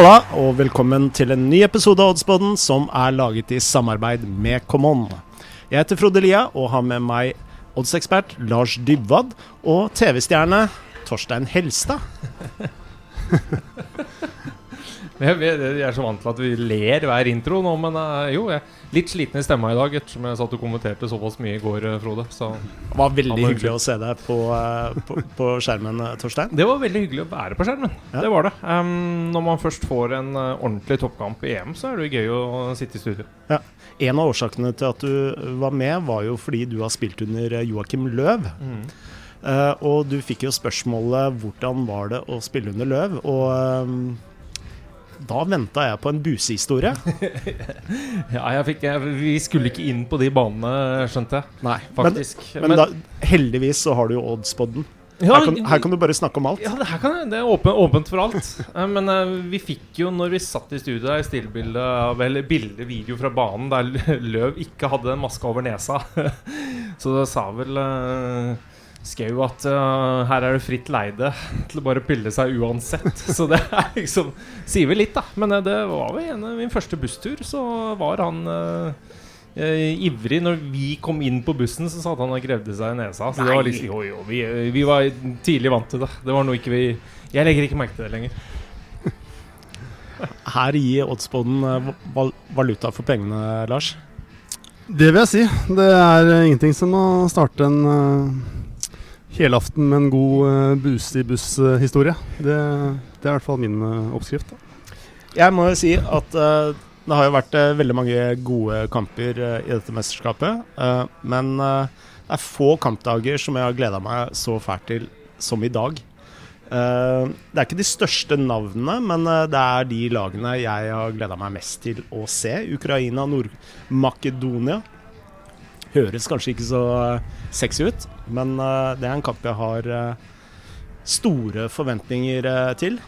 Halla, og velkommen til en ny episode av Oddsboden som er laget i samarbeid med Common. Jeg heter Frode Lia og har med meg oddsekspert Lars Dybwad og TV-stjerne Torstein Helstad. Jeg, er så vant til at vi ler hver intro nå, men eh, jo, jeg er litt sliten i stemma i dag ettersom jeg satt og kommenterte såpass mye i går, eh, Frode. Så Det var veldig Han hyggelig å se deg på, eh, på, på skjermen, Torstein. det var veldig hyggelig å være på skjermen. Ja. Det var det. Um, når man først får en ordentlig toppkamp i EM, så er det gøy å sitte i studio. Ja. En av årsakene til at du var med, var jo fordi du har spilt under Joakim Løv. Eh, og du fikk jo spørsmålet hvordan var det å spille under Løv, og eh, da venta jeg på en busehistorie. Ja, jeg fikk, jeg, vi skulle ikke inn på de banene, skjønte jeg. Nei, men, Faktisk. men da, heldigvis så har du jo oddspodden. Ja, Her kan, her kan du bare snakke om alt. Ja, det her kan. Det er åpen, åpent for alt. Eh, Men uh, vi fikk jo, når vi satt i studio, der, stillbilde av Eller bilde, video fra banen der Løv ikke hadde en maske over nesa. Så det sa vel uh, Skau at uh, her er det fritt leide til å bare pille seg uansett. Så det er liksom Sier vel litt, da. Men eh, det var vel en av min første busstur, så var han eh, ivrig. Når vi kom inn på bussen, så sa han og grevde seg i nesa. Så det var liksom, jo, jo, vi, vi var tidlig vant til det. Det var noe ikke vi Jeg legger ikke merke til det lenger. Her gir oddspodden val valuta for pengene, Lars. Det vil jeg si. Det er ingenting som å starte en uh, helaften med en god uh, bus-i-buss-historie. Det, det er i hvert fall min eh, oppskrift. Da. Jeg må jo si at uh, det har jo vært uh, veldig mange gode kamper uh, i dette mesterskapet. eh, men eh, det er få kampdager som jeg har gleda meg så fælt til som i dag. Eh, det er ikke de største navnene, men eh, det er de lagene jeg har gleda meg mest til å se. Ukraina, Nord-Makedonia. Høres kanskje ikke så eh, sexy ut, men eh, det er en kamp jeg har eh, store forventninger eh, til.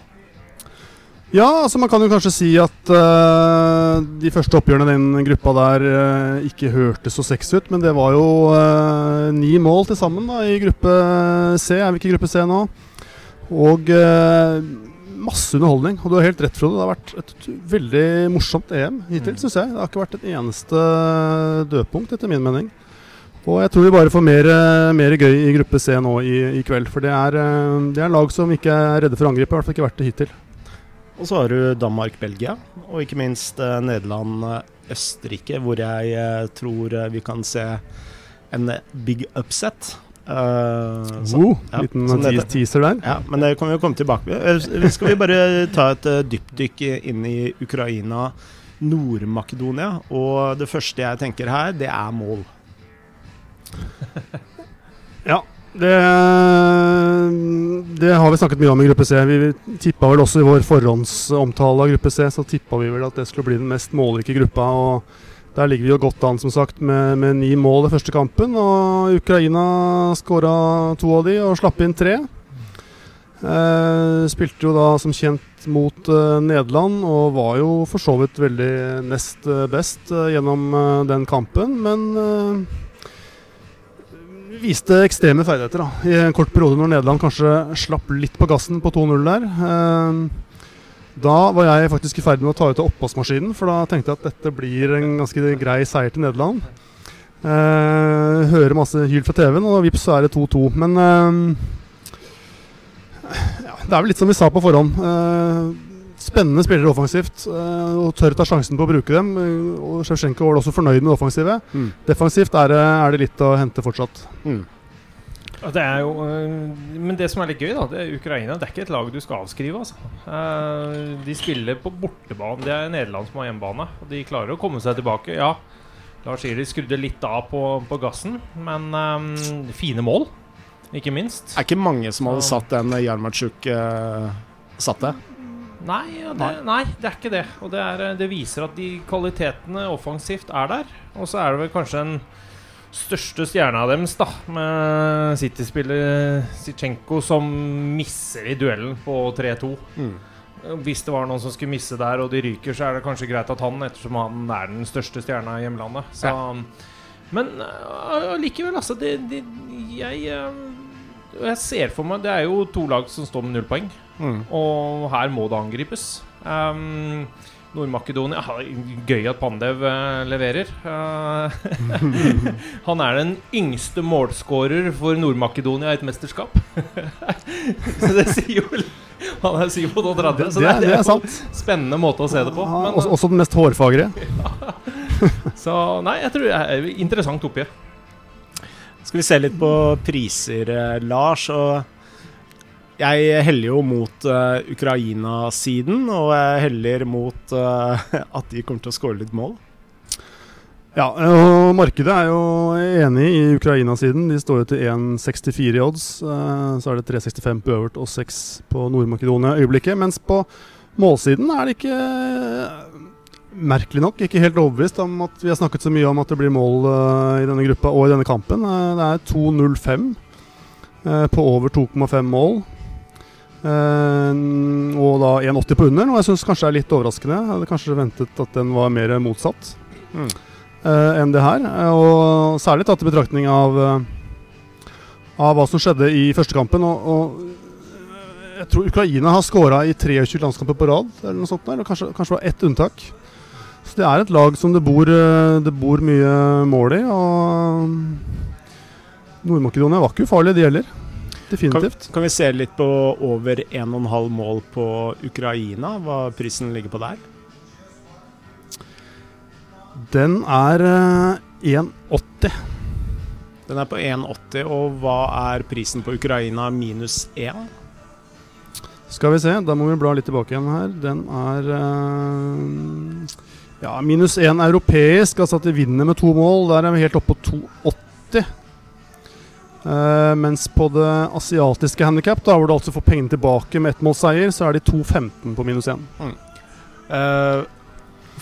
Ja, altså man kan jo kanskje si at uh, de første oppgjørene i den gruppa der uh, ikke hørtes så sexy ut, men det var jo uh, ni mål til sammen da, i gruppe C. Er vi ikke i gruppe C nå? Og masse underholdning. Og du har helt rett, Frode. Det har vært et veldig morsomt EM hittil, Mm. synes jeg. Det har ikke vært et eneste dødpunkt, etter min mening. Og jeg tror vi bare får mer, eh, mer gøy i gruppe C nå i, i kveld. For det er, eh, det er lag som ikke er redde for å angripe. I hvert fall ikke vært det hittil. Og så har du Danmark-Belgia, og ikke minst eh, Nederland-Østerrike, hvor jeg tror vi kan se en big upset. Eh, så- Wow, ja, liten sånn teaser der. ja, men det kan vi jo komme tilbake med. Skal vi bare ta et dypdykk inn i Ukraina, Nord-Makedonia? Og det første jeg tenker her, det er mål. Ja, det, det har vi snakket mye om i gruppe C. Vi tippa vel også i vår forhåndsomtale av gruppe C, så tippa vi vel at det skulle bli den mest målrike gruppa. og Der ligger vi jo godt an som sagt med, med ni mål i første kampen. og Ukraina skåra to av de og slapp inn tre. Eh, spilte jo da som kjent mot eh, Nederland og var jo for så vidt veldig nest eh, best gjennom den kampen, men viste ekstreme ferdigheter da, i en kort periode når Nederland kanskje slapp litt på gassen på 2-0 der. Eh, da var jeg faktisk i ferd med å ta ut av oppvaskmaskinen, for da tenkte jeg at dette blir en ganske grei seier til Nederland. Eh, hører masse hyl fra TV-en, og vips så er det 2-2. Men eh, ja, det er vel litt som vi sa på forhånd. Eh, spennende spillere offensivt, eh, og tør ta sjansen på å bruke dem. eh, og Sjevsjenko var også fornøyd med det offensive. Mm. Defensivt er det, er det litt å hente fortsatt. Mm. Det er jo, øh, men det som er litt gøy, da Det er Ukraina det er ikke et lag du skal avskrive. Altså. Eh, de spiller på bortebane. Det er Nederland som har hjemmebane. Og de klarer å komme seg tilbake. Ja, Lars de skrudde litt av på, på gassen, men um, fine mål, ikke minst. Det er ikke mange som hadde satt den Jarmatsjuk uh, satte. Nei, ja, det, nei, det er ikke det. Og det, er, eh, det viser at de kvalitetene offensivt er der. Og så er det vel kanskje den største stjerna deres, da, med City-spiller Zitsjenko, som misser i duellen på 3-2. Mm. Hvis det var noen som skulle misse der, og de ryker, så er det kanskje greit at han, ettersom han er den største stjerna i hjemlandet. Så, Men øh, allikevel, altså det, det, Jeg jeg ser for meg Det er jo to lag som står med null poeng. Mm. Og her må det angripes. Um, Nord-Makedonia ja, Gøy at Pandev uh, leverer. Uh, han er den yngste målskårer for Nord-Makedonia i et mesterskap. så det sier jo Han er 37, så det, det, det er sant. spennende måte å se det på. Men, også, også, den mest hårfagre. så nei, jeg tror det er interessant oppgjør. Skal vi se litt på priser, eh, Lars. og jeg heller jo mot uh, Ukraina-siden, og jeg heller mot uh, at de kommer til å skåre litt mål. Ja, og markedet er jo enig i Ukraina-siden. De står jo til 1,64 i odds. Så er det 3,65 på øvert og 6 på Nord-Makedonia øyeblikket. Mens på målsiden er det ikke Merkelig nok ikke helt overbevist om at vi har snakket så mye om at det blir mål i denne gruppa og i denne kampen. det er 2-0-5 uh, på over 2,5 mål. Uh, og da 1,80 på under, og jeg syns kanskje det er litt overraskende. Jeg hadde kanskje ventet at den var mer motsatt mm. uh, enn det her. Uh, og særlig tatt i betraktning av, av hva som skjedde i første kampen. Og, og jeg tror Ukraina har skåra i 23 landskamper på rad, eller noe sånt, eller kanskje, kanskje var ett unntak. Så det er et lag som det bor, det bor mye mål i. Og Nord-Makedonia var ikke ufarlig, de heller. Definitivt. Kan, kan, vi se litt på over 1,5 mål på Ukraina? Hva prisen ligger på der? Den er uh, eh, 1,80. Den er på 1,80, og hva er prisen på Ukraina minus 1? Skal vi se, da må vi bla litt tilbake igjen her. Den er uh, ja, minus 1 europeisk, altså at de vinner med to mål. Der er vi helt oppe på 2,80. Uh, mens på det asiatiske handikap, hvor du altså får pengene tilbake med ettmålsseier, så er de 2-15 på minus 1. Mm. Uh,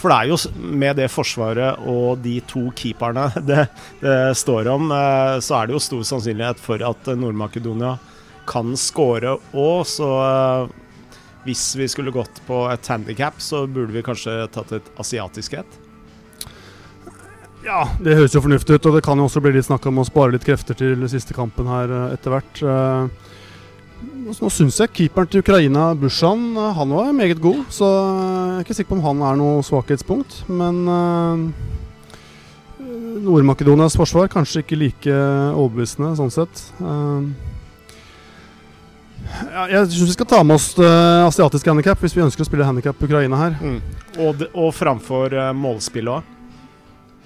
for det er jo med det forsvaret og de to keeperne det, det står om, uh, så er det jo stor sannsynlighet for at Nord-Makedonia kan score òg, så hvis vi skulle gått på et handikap, så burde vi kanskje tatt et asiatisk et. Ja, det høres jo fornuftig ut. Og det kan jo også bli litt snakk om å spare litt krefter til siste kampen her eh, etter hvert. Eh, nå syns jeg keeperen til Ukraina, Bushan, eh, han var meget god. Så jeg er ikke sikker på om han er noe svakhetspunkt. Men Nord-Makedonias forsvar kanskje ikke like overbevisende sånn sett. Ja, jeg syns vi skal ta med oss uh, asiatisk handikap hvis vi ønsker å spille handikap Ukraina her. Mm. Og, og, framfor uh, målspillet òg?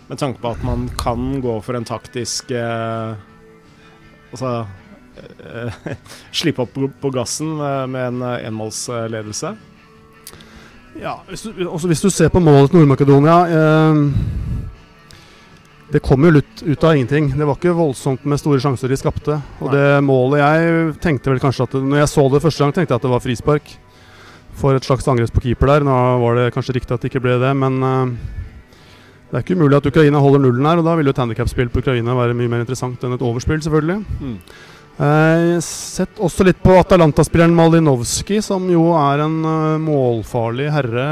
Med tanke på at man kan gå for en taktisk uh, Altså eh, Slippe opp på gassen med, en eh, enmålsledelse. Ja, hvis du, også hvis du ser på målet til Nord-Makedonia eh, Det kom jo lutt ut av ingenting. Det var ikke voldsomt med store sjanser de skapte. Og Nei. det målet Jeg tenkte vel kanskje at Når jeg så det første gang, tenkte jeg at det var frispark for et slags angrep på keeper der. Nå var det kanskje riktig at det ikke ble det, men uh, det er ikke umulig at Ukraina holder nullen her, og da vil jo et handikapspill på Ukraina være mye mer interessant enn et overspill, selvfølgelig. Mm. Eh, sett også litt på Atalanta-spilleren Malinovskij, som jo er en uh, målfarlig herre.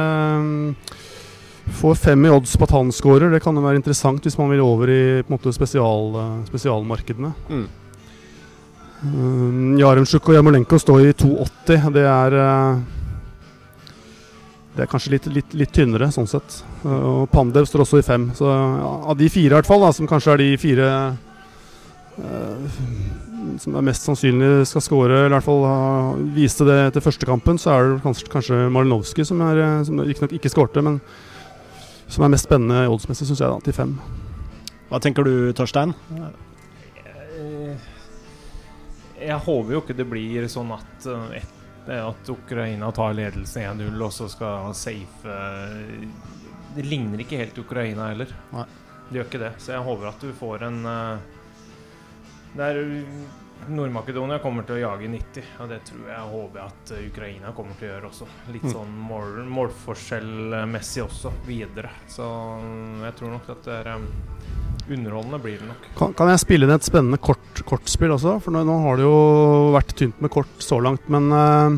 Får fem i odds på at han scorer. Det kan jo være interessant hvis man vil over i på en måte, spesial, uh, spesialmarkedene. Mm. Uh, Jaremsjuk og Jarmolenko står i 2,80. Det er uh, det er kanskje litt, litt, litt tynnere, sånn sett. Og Pandev står også i fem. Så ja, av de fire, i hvert fall, da, som kanskje er de fire uh, som er mest sannsynlig skal skåre, eller i hvert fall uh, viste det til første kampen, så er det kanskje, kanskje Malinowski, som, er, eh, som riktignok ikke skårte, men som er mest spennende oddsmessig, syns jeg, da, til fem. Hva tenker du, Torstein? Jeg, jeg håper jo ikke det blir sånn at det er at Ukraina tar ledelsen 1-0 og så skal safe Det ligner ikke helt Ukraina heller. Nei. Det gjør ikke det. Så jeg håper at du får en Det Der Nord-Makedonia kommer til å jage 90, og det tror jeg håper at Ukraina kommer til å gjøre også. Litt mm. sånn mål, målforskjellmessig også, videre. Så jeg tror nok at det er um, Underholdende blir det nok. Kan, kan, jeg spille inn et spennende kort, kortspill også? For nå, nå, har det jo vært tynt med kort så langt. Men uh,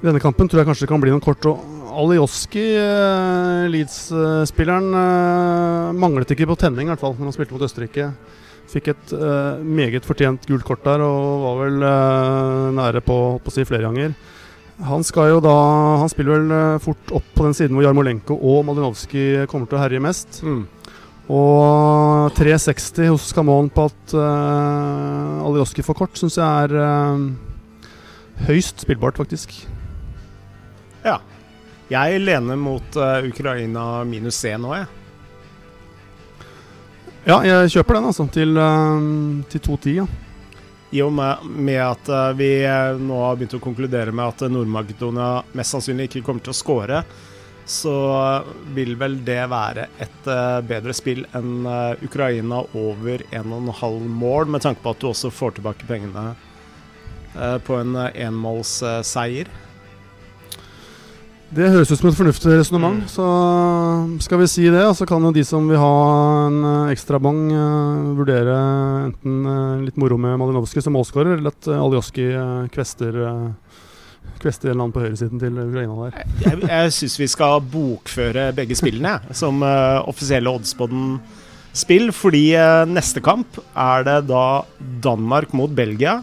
i denne kampen tror jeg kanskje det kan bli noen kort. Og Alioski, uh, Leeds-spilleren, uh, manglet ikke på tenning, i hvert fall, når han spilte mot Østerrike. Fikk et meget fortjent gult kort der og var vel nære på, på å si flere ganger. Han skal jo da Han spiller vel uh, fort opp på den siden hvor Jarmolenko og Malinovskij kommer til å herje mest. Mm. Og 360 hos Camon på at uh, Alioski får kort, syns jeg er høyst spillbart, faktisk. Ja. Jeg lener mot Ukraina minus C nå, jeg. Ja, jeg kjøper den, altså. Til, uh, til 210, ja. I og med, med at eh, vi eh, nå har begynt å konkludere med at Nord-Makedonia mest sannsynlig ikke kommer til å score, så vil vel det være et eh, bedre spill enn eh, Ukraina over 1,5 mål, med tanke på at du også får tilbake pengene eh, på en enmålsseier. Det høres ut som et fornuftig resonnement. Mm. Så skal vi si det, og så kan jo de som vil ha en ekstrabong, ekstra bong, eh, vurdere enten uh, litt moro med Malinovskij som målskårer, eller at uh, Aljoski uh, kvester uh, Kvester en eller annen på høyresiden til Ukraina der. Jeg, jeg syns vi skal bokføre begge spillene som eh, offisielle den spill, fordi neste kamp er det da Danmark mot Belgia.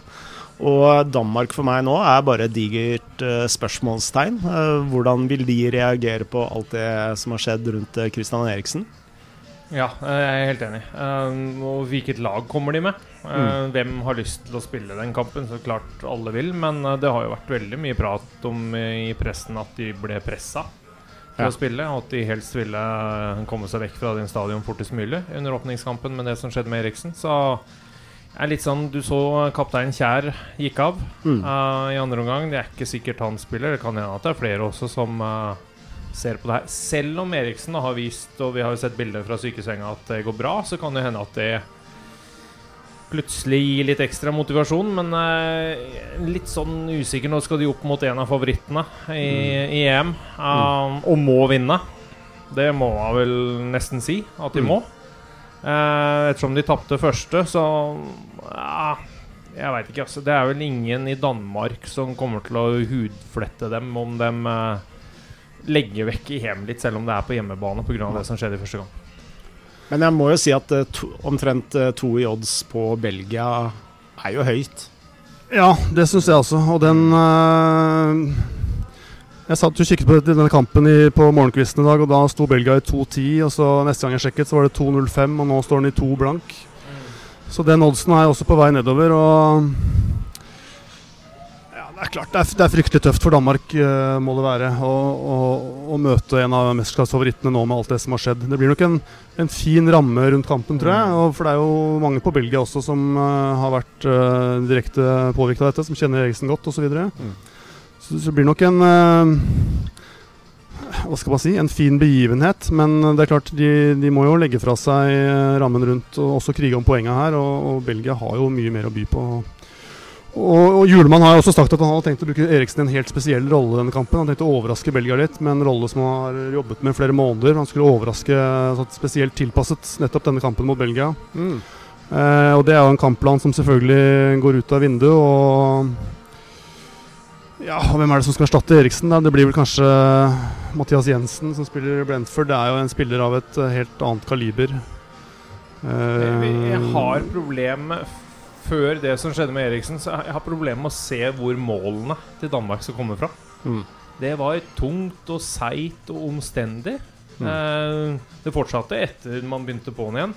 Og Danmark for meg nå er bare et digert eh, spørsmålstegn. Eh, hvordan vil de reagere på alt det som har skjedd rundt eh, Christian Eriksen? Ja, jeg er helt enig. Og hvilket lag kommer de med? Mm. Hvem har lyst til å spille den kampen? Så klart alle vil, men det har jo vært veldig mye prat om i pressen at de ble pressa til Ja. å spille, og at de helst ville komme seg vekk fra din stadion fortest mulig under åpningskampen med det som skjedde med Eriksen. Så er litt sånn Du så kaptein Kjær gikk av Mm. uh, i andre omgang. Det er ikke sikkert han spiller. Det kan hende at det er flere også som uh, ser på det her. Selv om Eriksen har vist, og vi har jo sett bilder fra sykesenga, at det går bra, så kan det hende at det plutselig gir litt ekstra motivasjon. Men uh, litt sånn usikker. Nå skal de opp mot en av favorittene i, i EM, mm. og må vinne. Det må man vel nesten si at de Mm. må. Eh, ettersom de tapte første, så ja, Jeg veit ikke, altså. Det er vel ingen i Danmark som kommer til å hudflette dem om de eh, legger vekk i hjemmet litt, selv om det er på hjemmebane pga. det som skjedde i første gang. Men jeg må jo si at eh, to, omtrent eh, to i odds på Belgia er jo høyt. Ja, det syns jeg også. Og den eh, Jeg satt og kikket på denne kampen i, på morgenkvisten i dag, og da sto Belgia i 2-10. Og så neste gang jeg sjekket, så var det 2-0-5, og nå står den i 2 blank. Så den oddsen er også på vei nedover. Og ja, det er klart det er, det er fryktelig tøft for Danmark, uh, må det være, å, å, å møte en av mesterskapsfavorittene nå med alt det som har skjedd. Det blir nok en, en fin ramme rundt kampen, tror jeg. Og for det er jo mange på Belgia også som uh, har vært uh, direkte påvirket av dette, som kjenner Eriksen godt osv. Mm. Så det blir nok en eh, hva skal man si, en fin begivenhet. Men det er klart, de, de må jo legge fra seg eh, rammen rundt og også krige om poengene her. Og, og Belgia har jo mye mer å by på. Og, og Julemann har jo også sagt at han hadde tenkt å bruke Eriksen i en helt spesiell rolle i denne kampen. Han tenkte å overraske Belgia litt med en rolle som han har jobbet med i flere måneder. Han skulle overraske altså, spesielt tilpasset nettopp denne kampen mot Belgia. Mm. Eh, og det er jo en kampplan som selvfølgelig går ut av vinduet. Og ja, og hvem er det som skal erstatte Eriksen? Da? Det blir vel kanskje Mathias Jensen som spiller Brentford. Det er jo en spiller av et eh, helt annet kaliber. Eh, Jeg, jeg har problemer Før det som skjedde med Eriksen, så jeg har problemer med å se hvor målene til Danmark skal komme fra. Mm. Det var tungt og seigt og omstendig. Mm. Eh, det fortsatte etter man begynte på'n igjen.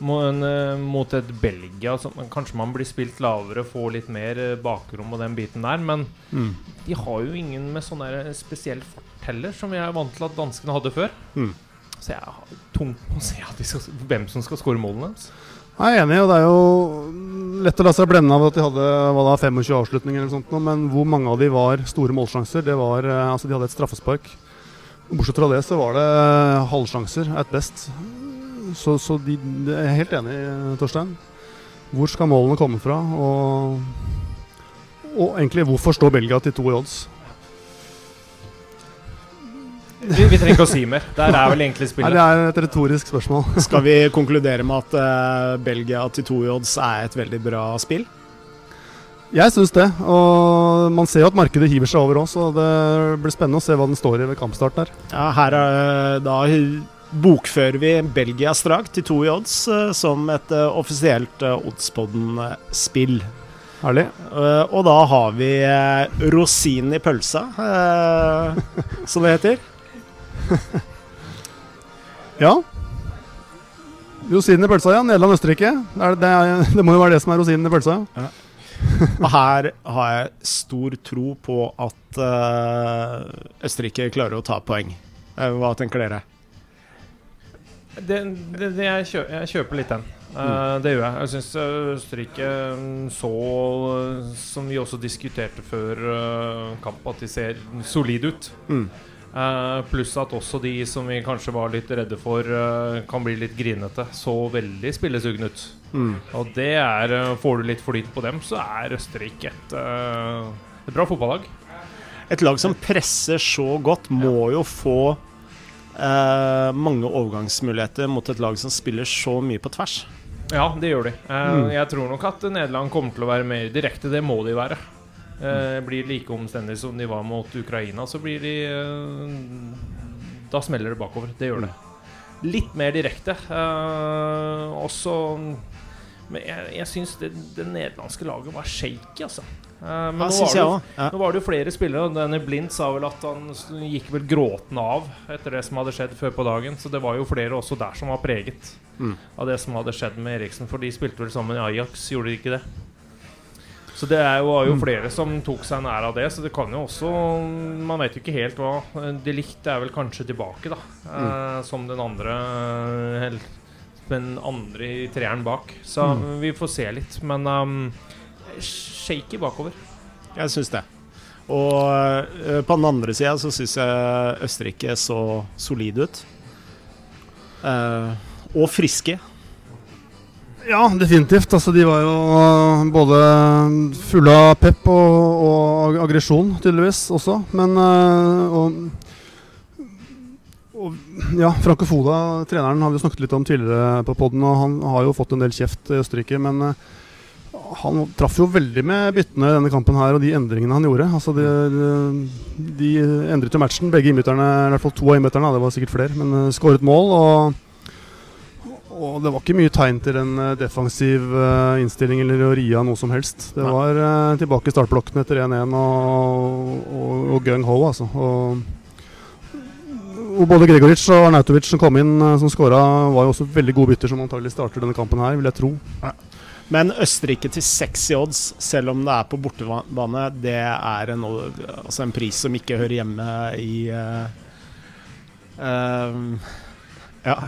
Mot, eh, et Belgia som kanskje man blir spilt lavere, får litt mer eh, bakrom og den biten der. Men Mm. de har jo ingen med sånn der spesiell fart heller, som jeg er vant til at danskene hadde før. Mm. Så jeg har tungt med å se skal, hvem som skal skåre målene deres. Jeg er enig, og det er jo lett å la seg blende av at de hadde hva da, 25 avslutninger eller sånt, men hvor mange av de var store målsjanser? Det var, eh, altså De hadde et straffespark. Bortsett fra det så var det eh, halvsjanser at best. Så, så de, de er jeg helt enig Torstein. Hvor skal målene komme fra? Og, og egentlig, hvorfor står Belgia til to i odds? Vi, vi trenger ikke å si mer. Der er vel egentlig Nei, spillet. det er et retorisk spørsmål. Skal vi konkludere med at uh, Belgia til to i odds er et veldig bra spill? Jeg syns det. Og man ser jo at markedet hiver seg over oss. Og det blir spennende å se hva den står i ved kampstart der. Ja, her er, da bokfører vi Belgia strakt til to i odds eh, som et eh, offisielt uh, Oddspodden-spill. Herlig. Eh, og da har vi rosinen i pølsa, eh, som det heter. Ja. Rosinen i pølsa, ja. Nederland-Østerrike. Det, er- det, det må jo være det som er rosinen i pølsa. Og her har jeg stor tro på at eh, Østerrike klarer å ta poeng. Eh, hva tenker dere? Det, det, det jeg, kjøper, jeg kjøper litt den. Uh, det gjør jeg. Jeg syns Østerrike mm, så, eh, som vi også diskuterte før uh, kamp, at de ser solide ut. Mm. Uh, pluss at også de som vi kanskje var litt redde for, uh, kan bli litt grinete. Så veldig spillesugne ut. Mm. Og det er uh, Får du litt flyt på dem, så er Østerrike et, eh, et bra fotballag. Et lag som presser så godt, må jo få eh, mange overgangsmuligheter mot et lag som spiller så mye på tvers. Ja, det gjør de. Eh, Mm. Jeg tror nok at Nederland kommer til å være mer direkte. Det må de være. Eh, blir like omstendige som de var mot Ukraina, så blir de eh, Da smeller det bakover. Det gjør det. Litt mer direkte. Eh, også Men jeg, jeg syns det, det nederlandske laget var shaky, altså. Eh, men nå var det nå var det jo flere spillere, denne Blind sa vel at han gikk vel gråtende av etter det som hadde skjedd før på dagen. Så det var jo flere også der som var preget Mm. av det som hadde skjedd med Eriksen. For de spilte vel sammen i Ajax, gjorde de ikke det? Så det er jo, var jo Mm. flere som tok seg nær av det, så det kan jo også Man vet jo ikke helt hva De likte er vel kanskje tilbake, da. Eh, som den andre eh, Den andre i treeren bak. Så Mm. vi får se litt. Men um, shaky bakover. Jeg syns det. Og eh, på den andre sida så syns jeg Østerrike så solide ut. Eh, og friske. Ja, definitivt. Altså, de var jo øh, både fulle av pep og, og aggresjon, tydeligvis, også. Men øh, og, og, Ja, Franco Foda, treneren, har vi snakket litt om tidligere på poden, og han har jo fått en del kjeft i Østerrike. Men han traff jo veldig med byttene i denne kampen her, og de endringene han gjorde. Altså, de, de, de endret jo matchen. Begge innbytterne, i hvert fall to av innbytterne, det var sikkert flere, men øh, skåret mål. og og det var ikke mye tegn til en eh, defensiv eh, innstilling eller å ri av noe som helst. Det var eh, tilbake i startblokkene etter 1-1 og, og, og gung ho, altså. Og, og både Gregoric og Arnautovic som kom inn eh, som skåra, var jo også veldig gode bytter, som antagelig starter denne kampen her, vil jeg tro. Men Østerrike til 60 odds, selv om det er på bortebane, det er en, altså en pris som ikke hører hjemme i uh, uh, Ja.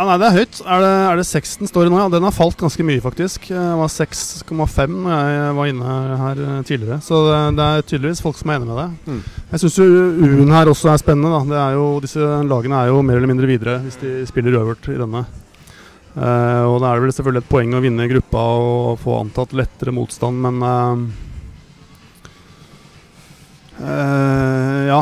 Ja, nei, det er høyt. Er det, er det 6 den står i nå? Ja, den har falt ganske mye, faktisk. Det var 6,5 når jeg var inne her eh, tidligere. Så det, det er tydeligvis folk som er enig med det. Mm. Jeg syns U-en her også er spennende. Da. Det er jo, disse lagene er jo mer eller mindre videre hvis de spiller øvert i denne. Eh, og da er det vel selvfølgelig et poeng å vinne gruppa og få antatt lettere motstand, men uh, uh, Ja,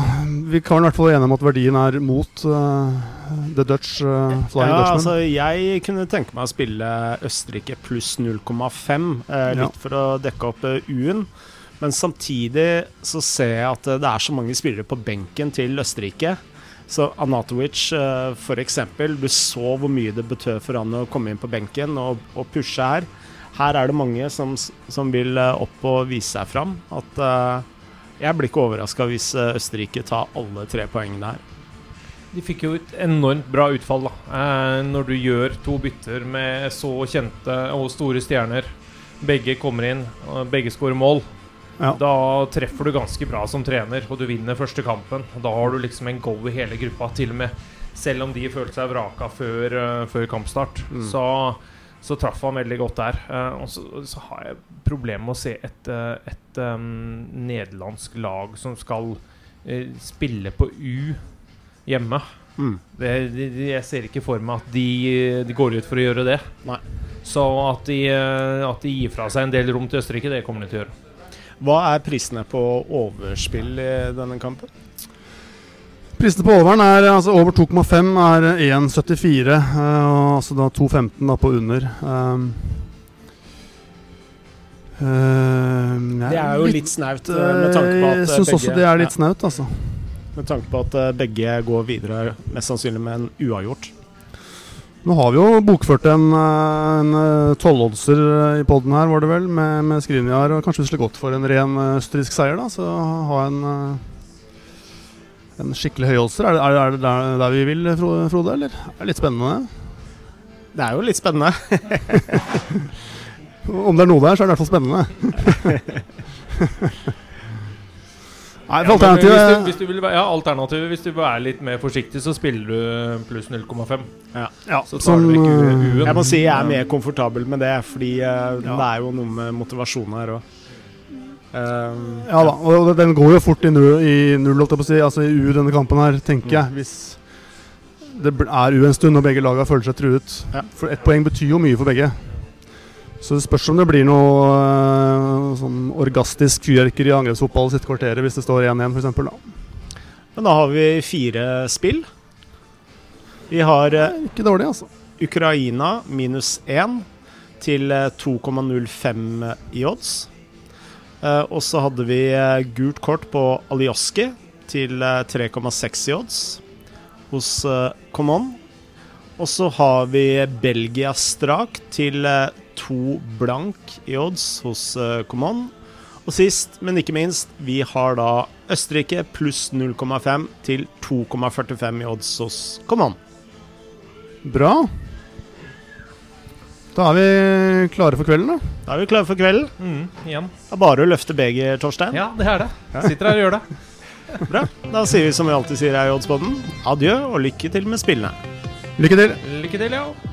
vi kan i hvert fall være enige om at verdien er mot The Dutch Flying ja, Dutchman. altså jeg kunne tenke meg å spille Østerrike pluss 0,5, eh, litt Ja. for å dekke opp U-en. Men samtidig så ser jeg at det er så mange spillere på benken til Østerrike. Så Anatovic uh, f.eks. Du så hvor mye det betød for han å komme inn på benken og, og pushe her. Her er det mange som, som vil eh, opp og vise seg fram. At uh, jeg blir ikke overraska hvis eh, Østerrike tar alle tre poengene her. De fikk jo et enormt bra utfall da eh, når du gjør to bytter med så kjente og store stjerner. Begge kommer inn, begge skårer mål. Ja. Da treffer du ganske bra som trener, og du vinner første kampen. Da har du liksom en go i hele gruppa, til og med selv om de følte seg vraka før, uh, før kampstart. Mm. Så, så traff han veldig godt der. Uh, og så, så har jeg problemer med å se et, uh, et um, nederlandsk lag som skal spille på U hjemme. Mm. Det, de, de, jeg ser ikke for meg at de, de går ut for å gjøre det. Nei. Så at de, at de gir fra seg en del rom til Østerrike, det kommer de til å gjøre. Hva er prisene på overspill i denne kampen? Prisene på overen er altså over 2,5 er 1,74. eh, og altså da 2,15 da på under. Um, uh, Det er jo litt snaut eh, med tanke på at Jeg syns også det er litt snaut, altså. Med tanke på at begge går videre, mest sannsynlig med en uavgjort. Nå har vi jo bokført en, eh, en eh, tolvoddser i poden her, var det vel, med, med Skriniar. Og kanskje vi skulle gått for en ren eh, østerriksk seier, da. Så ha en, eh, en skikkelig høyoddser. Er, er, er det der, der vi vil, Frode? Eller? Er det litt spennende? Det er jo litt spennende. Om det er noe der, så er det i hvert fall spennende. Nei, Ja, for men hvis, du, alternativet hvis du vil være, ja, alternativet Hvis du vil være litt mer forsiktig, så spiller du pluss 0,5. ja, Så tar som, du vekk eh, U-en. Jeg må si jeg er mer komfortabel med det, fordi uh, Ja. det er jo noe med motivasjon her òg. Ja da, og den går jo fort i null, i null holdt jeg på å si. Altså i U denne kampen her, tenker jeg. Hvis det er U en stund og begge lagene føler seg truet. Ja. For ett poeng betyr jo mye for begge. Så det spørs om det blir noe øh, sånn orgastisk fyrverkeri i angrepsfotball sitt kvarteret hvis det står 1-1 f.eks. Men da har vi fire spill. Vi har eh, Ikke dårlig, altså. Ukraina minus 1 til eh, 2,05 i odds. Eh, og så hadde vi eh, gult kort på Alioski til eh, 3,6 i odds hos Common. Og så har vi Belgia strak til to 2 blank i odds hos uh, Common. Og sist, men ikke minst, vi har da Østerrike pluss 0,5 til 2,45 i odds hos Common. Bra. Da er vi klare for kvelden, da. Da er vi klare for kvelden. Mm, igjen. Det er bare å løfte beger, Torstein. Ja, det er det. Sitter her og gjør det. Bra. Da sier vi som vi alltid sier her i Oddsboden, adjø og lykke til med spillene. Lykke til. Lykke til, ja.